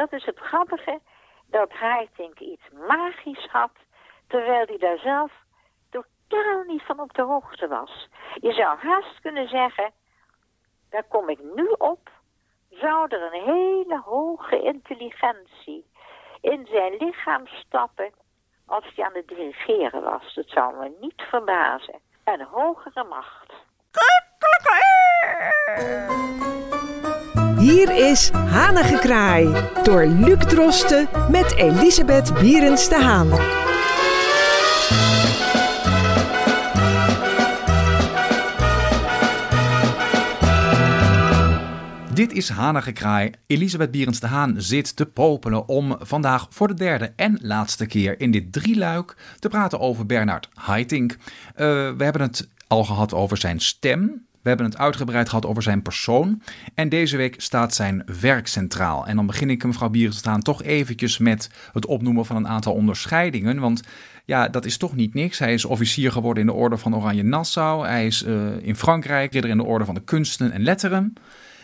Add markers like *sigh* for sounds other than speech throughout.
Dat is het grappige, dat Haitink iets magisch had, terwijl hij daar zelf totaal niet van op de hoogte was. Je zou haast kunnen zeggen, daar kom ik nu op, zou er een hele hoge intelligentie in zijn lichaam stappen als hij aan het dirigeren was. Dat zou me niet verbazen. Een hogere macht. Hier is Hanengekraai door Luc Drosten met Elisabeth Bierens de Haan. Dit is Hanengekraai. Elisabeth Bierens de Haan zit te popelen om vandaag voor de derde en laatste keer in dit drieluik te praten over Bernard Haitink. Uh, we hebben het al gehad over zijn stem. We hebben het uitgebreid gehad over zijn persoon. En deze week staat zijn werk centraal. En dan begin ik, mevrouw Bierens, staan toch eventjes met het opnoemen van een aantal onderscheidingen. Want ja, dat is toch niet niks. Hij is officier geworden in de Orde van Oranje Nassau. Hij is uh, in Frankrijk ridder in de Orde van de Kunsten en Letteren.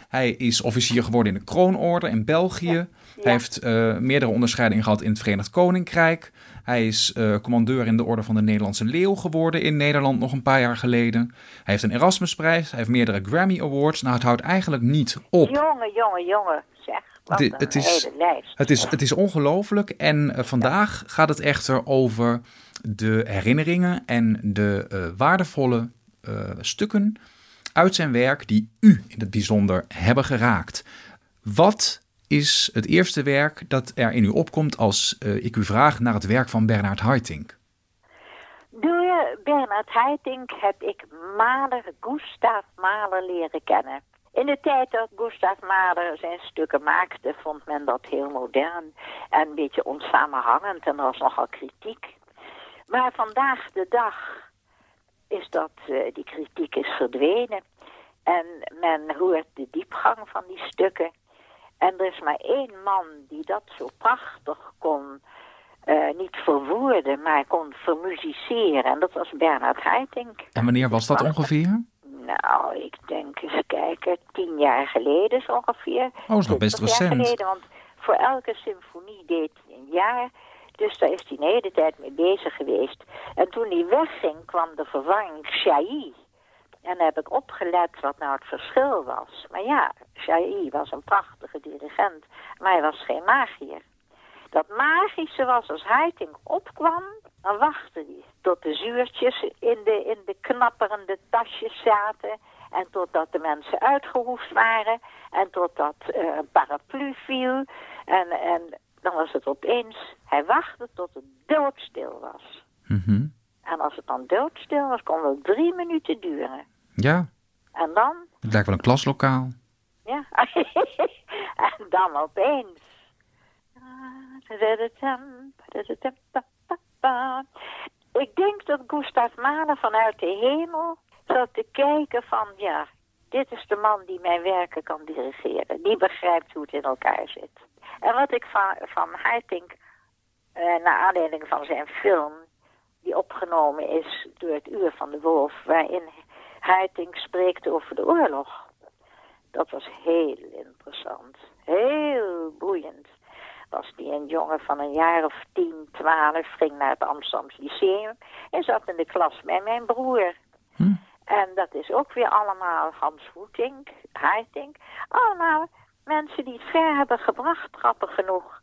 Hij is officier geworden in de Kroonorde in België. Hij heeft uh, meerdere onderscheidingen gehad in het Verenigd Koninkrijk. Hij is uh, commandeur in de Orde van de Nederlandse Leeuw geworden in Nederland nog een paar jaar geleden. Hij heeft een Erasmusprijs, hij heeft meerdere Grammy Awards. Nou, het houdt eigenlijk niet op. Jongen, jongen, jongen, zeg. Wat De, het, is, het, is, het is ongelooflijk. En uh, vandaag ja. gaat het echter over de herinneringen en de waardevolle stukken uit zijn werk die u in het bijzonder hebben geraakt. Wat is het eerste werk dat er in u opkomt als uh, ik u vraag naar het werk van Bernard Haitink? Door Bernard Haitink heb ik Mahler, Gustav Mahler leren kennen. In de tijd dat Gustav Mahler zijn stukken maakte, vond men dat heel modern en een beetje onsamenhangend en er was nogal kritiek. Maar vandaag de dag is dat uh, die kritiek is verdwenen. En men hoort de diepgang van die stukken. En er is maar één man die dat zo prachtig kon, uh, niet verwoorden, maar kon vermusiceren. En dat was Bernard Haitink. En wanneer was dat ongeveer? Nou, ik denk eens kijken, tien jaar geleden zo ongeveer. Oh, is nog best recent. Jaar geleden, want voor elke symfonie deed hij een jaar. Dus daar is hij een hele tijd mee bezig geweest. En toen hij wegging, kwam de vervanging Chailly. En heb ik opgelet wat nou het verschil was. Maar ja, Chailly was een prachtige dirigent, maar hij was geen magier. Dat magische was als Heiting opkwam, dan wachtte hij tot de zuurtjes in de, in de knapperende tasjes zaten. En totdat de mensen uitgehoest waren. En totdat uh, een paraplu viel. En, en dan was het opeens, hij wachtte tot het doodstil was. Mm -hmm. En als het dan doodstil was, kon het drie minuten duren. Ja. En dan? Het lijkt wel een klaslokaal. Ja. *laughs* en dan opeens. Ik denk dat Gustav Mahler vanuit de hemel zat te kijken van, ja, dit is de man die mijn werken kan dirigeren. Die begrijpt hoe het in elkaar zit. En wat ik van, van Haitink, uh, naar aanleiding van zijn film, die opgenomen is door het Uur van de Wolf, waarin Haitink spreekt over de oorlog. Dat was heel interessant. Heel boeiend. Was die een jongen van een jaar of tien, twaalf, ging naar het Amsterdamse Lyceum en zat in de klas met mijn broer. Hm. En dat is ook weer allemaal Hans Voetink, Haitink. Allemaal mensen die het ver hebben gebracht, grappig genoeg.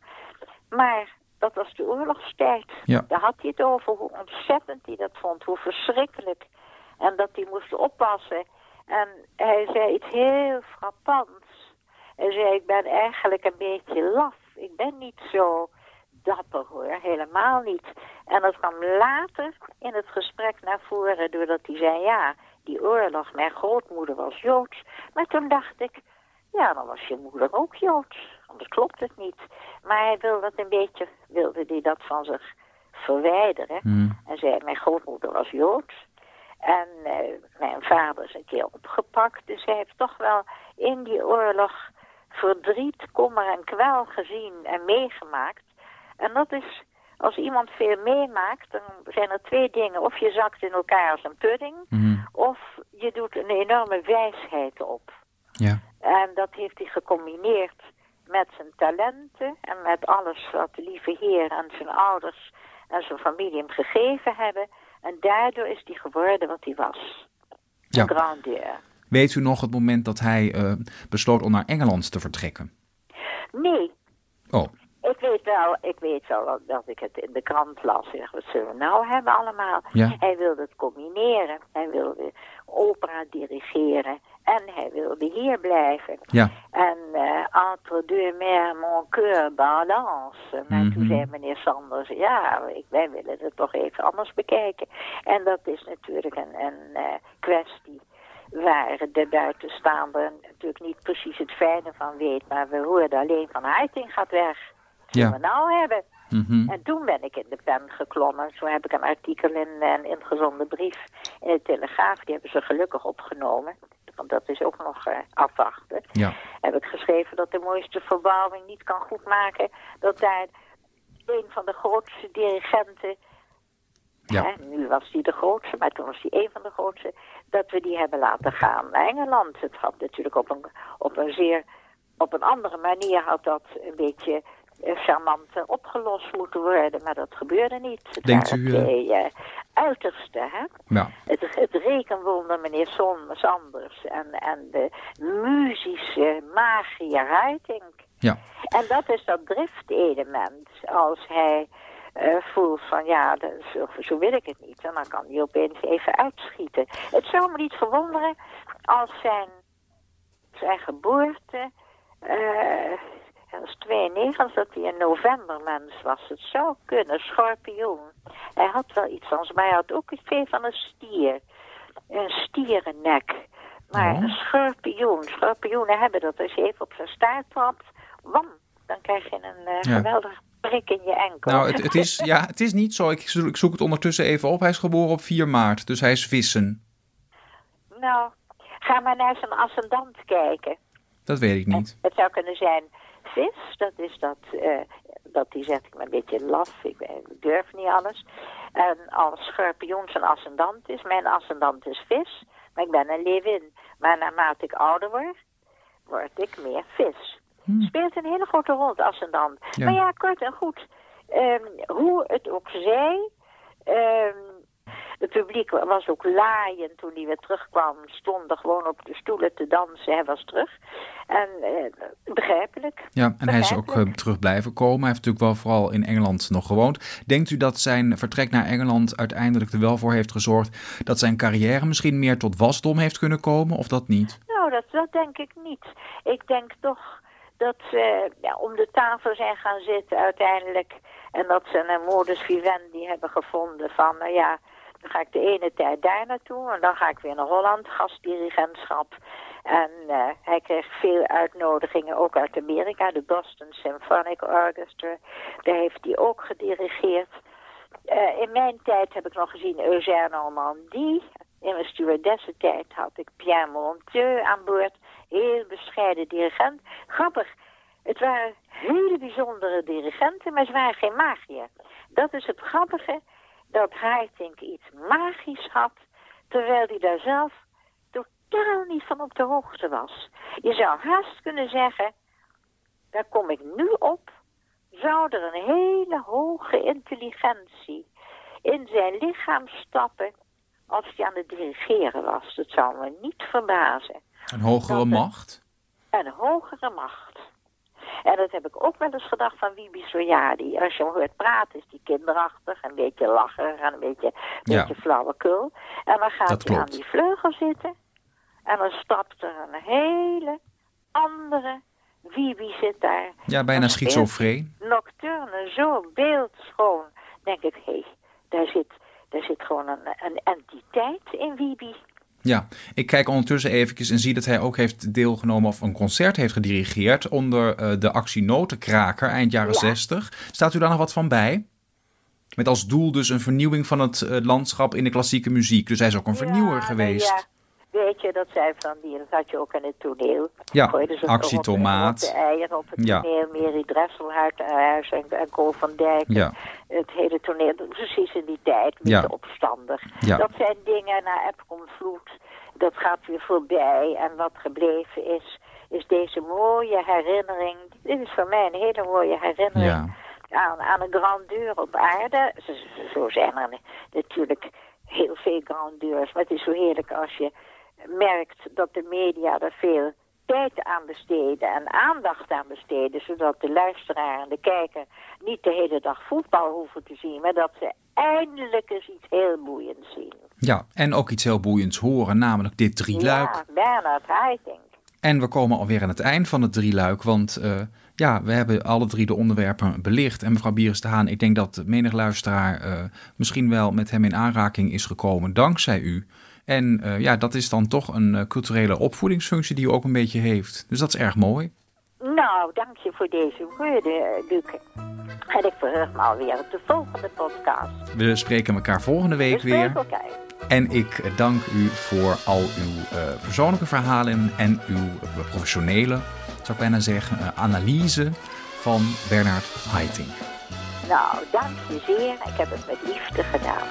Maar dat was de oorlogstijd. Ja. Daar had hij het over, hoe ontzettend hij dat vond, hoe verschrikkelijk. En dat hij moest oppassen. En hij zei iets heel frappants. Hij zei, ik ben eigenlijk een beetje laf. Ik ben niet zo dapper hoor, helemaal niet. En dat kwam later in het gesprek naar voren doordat hij zei, ja, die oorlog, mijn grootmoeder was Joods. Maar toen dacht ik, ja, dan was je moeder ook Joods. Anders klopt het niet. Maar hij wilde dat een beetje, wilde hij dat van zich verwijderen. Hmm. En zei, mijn grootmoeder was Joods. En uh, mijn vader is een keer opgepakt. Dus hij heeft toch wel in die oorlog verdriet, kommer en kwel gezien en meegemaakt. En dat is, als iemand veel meemaakt, dan zijn er twee dingen. Of je zakt in elkaar als een pudding, Mm. of je doet een enorme wijsheid op. Ja. En dat heeft hij gecombineerd met zijn talenten en met alles wat de lieve Heer en zijn ouders en zijn familie hem gegeven hebben. En daardoor is hij geworden wat hij was. Ja. Grandeur. Weet u nog het moment dat hij eh, besloot om naar Engeland te vertrekken? Nee, Oh, ik weet wel, ik weet wel dat, dat ik het in de krant las. Ik dacht, wat zullen we nou hebben allemaal? Ja. Hij wilde het combineren. Hij wilde opera dirigeren. En hij wilde hier blijven. ja. En eh, entre deux mers, mon cœur balance. Maar toen Mhm. zei meneer Sanders, ja, ik, wij willen het toch even anders bekijken. En dat is natuurlijk een, een eh, kwestie waar de buitenstaander natuurlijk niet precies het fijne van weet. Maar we hoorden alleen van Heiting gaat weg. Dat Ja. we nou hebben. Mhm. En toen ben ik in de pen geklommen. Toen heb ik een artikel in een ingezonden brief in de Telegraaf. Die hebben ze gelukkig opgenomen. Want dat is ook nog eh, afwachten. Ja. Heb ik geschreven dat de mooiste verbouwing niet kan goedmaken. Dat daar een van de grootste dirigenten. Ja. Hè, nu was hij de grootste, maar toen was hij een van de grootste. Dat we die hebben laten gaan naar Engeland. Het had natuurlijk op een, op een zeer. Op een andere manier had dat een beetje eh, charmant opgelost moeten worden, maar dat gebeurde niet. Denkt waren u, eh, uiterste, hè? Ja. Het, het rekenwonder meneer Son Sanders en, en de muzische magier Heiting. Ja. En dat is dat driftelement. Als hij eh, voelt van ja, dat, zo, zo wil ik het niet. En dan kan hij opeens even uitschieten. Het zou me niet verwonderen als zijn, zijn geboorte... eh was 92, dat hij een novembermens was. Het zou kunnen, schorpioen. Hij had wel iets van, maar hij had ook iets veel van een stier. Een stierennek. Maar een schorpioen, schorpioenen hebben dat. Als je even op zijn staart trapt, wam, dan krijg je een eh, Ja. geweldig prik in je enkel. Nou, het, het, is, *laughs* ja, het is niet zo. Ik, zo- ik zoek het ondertussen even op. Hij is geboren op 4 maart, dus hij is vissen. nou, ga maar naar zijn ascendant kijken. Dat weet ik niet. Het zou kunnen zijn vis, dat is dat, eh, dat die zegt ik ben een beetje laf, ik, ben- ik durf niet alles. En als schorpioen zijn ascendant is, mijn ascendant is vis, maar ik ben een leeuwin. Maar naarmate ik ouder word, word ik meer vis. Speelt een hele grote rol, het ascendant. Ja. Maar ja, kort en goed, ehm, hoe het ook zij, ehm, het publiek was ook laaiend toen hij weer terugkwam. Stonden gewoon op de stoelen te dansen. Hij was terug. En eh, begrijpelijk. Ja, en hij is ook eh, terug blijven komen. Hij heeft natuurlijk wel vooral in Engeland nog gewoond. Denkt u dat zijn vertrek naar Engeland uiteindelijk er wel voor heeft gezorgd dat zijn carrière misschien meer tot wasdom heeft kunnen komen, of dat niet? Nou, dat, dat denk ik niet. Ik denk toch dat ze ja, om de tafel zijn gaan zitten uiteindelijk. En dat ze een modus vivendi hebben gevonden van, nou ja, dan ga ik de ene tijd daar naartoe en dan ga ik weer naar Holland, gastdirigentschap. En eh, hij kreeg veel uitnodigingen, ook uit Amerika, de Boston Symphonic Orchestra. Daar heeft hij ook gedirigeerd. Eh, in mijn tijd heb ik nog gezien Eugène Normandie. In mijn stewardessentijd had ik Pierre Monteux aan boord. Heel bescheiden dirigent. Grappig, het waren hele bijzondere dirigenten, maar ze waren geen magier. Dat is het grappige, dat Haitink iets magisch had, terwijl hij daar zelf totaal niet van op de hoogte was. Je zou haast kunnen zeggen, daar kom ik nu op, zou er een hele hoge intelligentie in zijn lichaam stappen als hij aan het dirigeren was. Dat zou me niet verbazen. Een hogere macht? Een hogere macht. En dat heb ik ook wel eens gedacht van Wibi Soyadi. Als je hem hoort praten is die kinderachtig, een beetje lacherig en een beetje, Ja. beetje flauwekul. En dan gaat hij aan die vleugel zitten. En dan stapt er een hele andere Wibi zit daar. Ja, bijna schizofreen. Nocturne, zo beeldschoon. Denk ik, hé, hey, daar, zit, daar zit gewoon een, een entiteit in Wibi. Ja, ik kijk ondertussen eventjes en zie dat hij ook heeft deelgenomen of een concert heeft gedirigeerd onder eh, de actie Notenkraker eind jaren Ja. 60. Staat u daar nog wat van bij? Met als doel dus een vernieuwing van het eh, landschap in de klassieke muziek. Dus hij is ook een vernieuwer Ja, geweest. ja, weet je, dat zijn van die, dat had je ook in het toneel. Ja, ze actie toch op- de eieren op het Ja. toneel. Mary Dresselhuis en, en van Dijk. Ja. Het hele toneel, precies in die tijd, met Ja. de opstander. Ja. Dat zijn dingen na Epcom Vloed. Dat gaat weer voorbij. En wat gebleven is, is deze mooie herinnering. Dit is voor mij een hele mooie herinnering. Ja. Aan, aan een grandeur op aarde. Zo, zo zijn er natuurlijk heel veel grandeurs. Maar het is zo heerlijk als je merkt dat de media er veel tijd aan besteden en aandacht aan besteden, zodat de luisteraar en de kijker niet de hele dag voetbal hoeven te zien, maar dat ze eindelijk eens iets heel boeiends zien. Ja, en ook iets heel boeiends horen, namelijk dit drieluik. Ja, Bernard Haitink. En we komen alweer aan het eind van het drieluik, want uh, ja, we hebben alle drie de onderwerpen belicht. En mevrouw Bieres de Haan, ik denk dat menig luisteraar uh, misschien wel met hem in aanraking is gekomen dankzij u. En uh, ja, dat is dan toch een uh, culturele opvoedingsfunctie die u ook een beetje heeft. Dus dat is erg mooi. Nou, dank je voor deze woorden, Luc. En ik verheug me alweer op de volgende podcast. We spreken elkaar volgende week We weer. elkaar. En ik dank u voor al uw uh, persoonlijke verhalen en uw professionele, zou ik bijna zeggen, analyse van Bernard Haitink. Nou, dank je zeer. Ik heb het met liefde gedaan.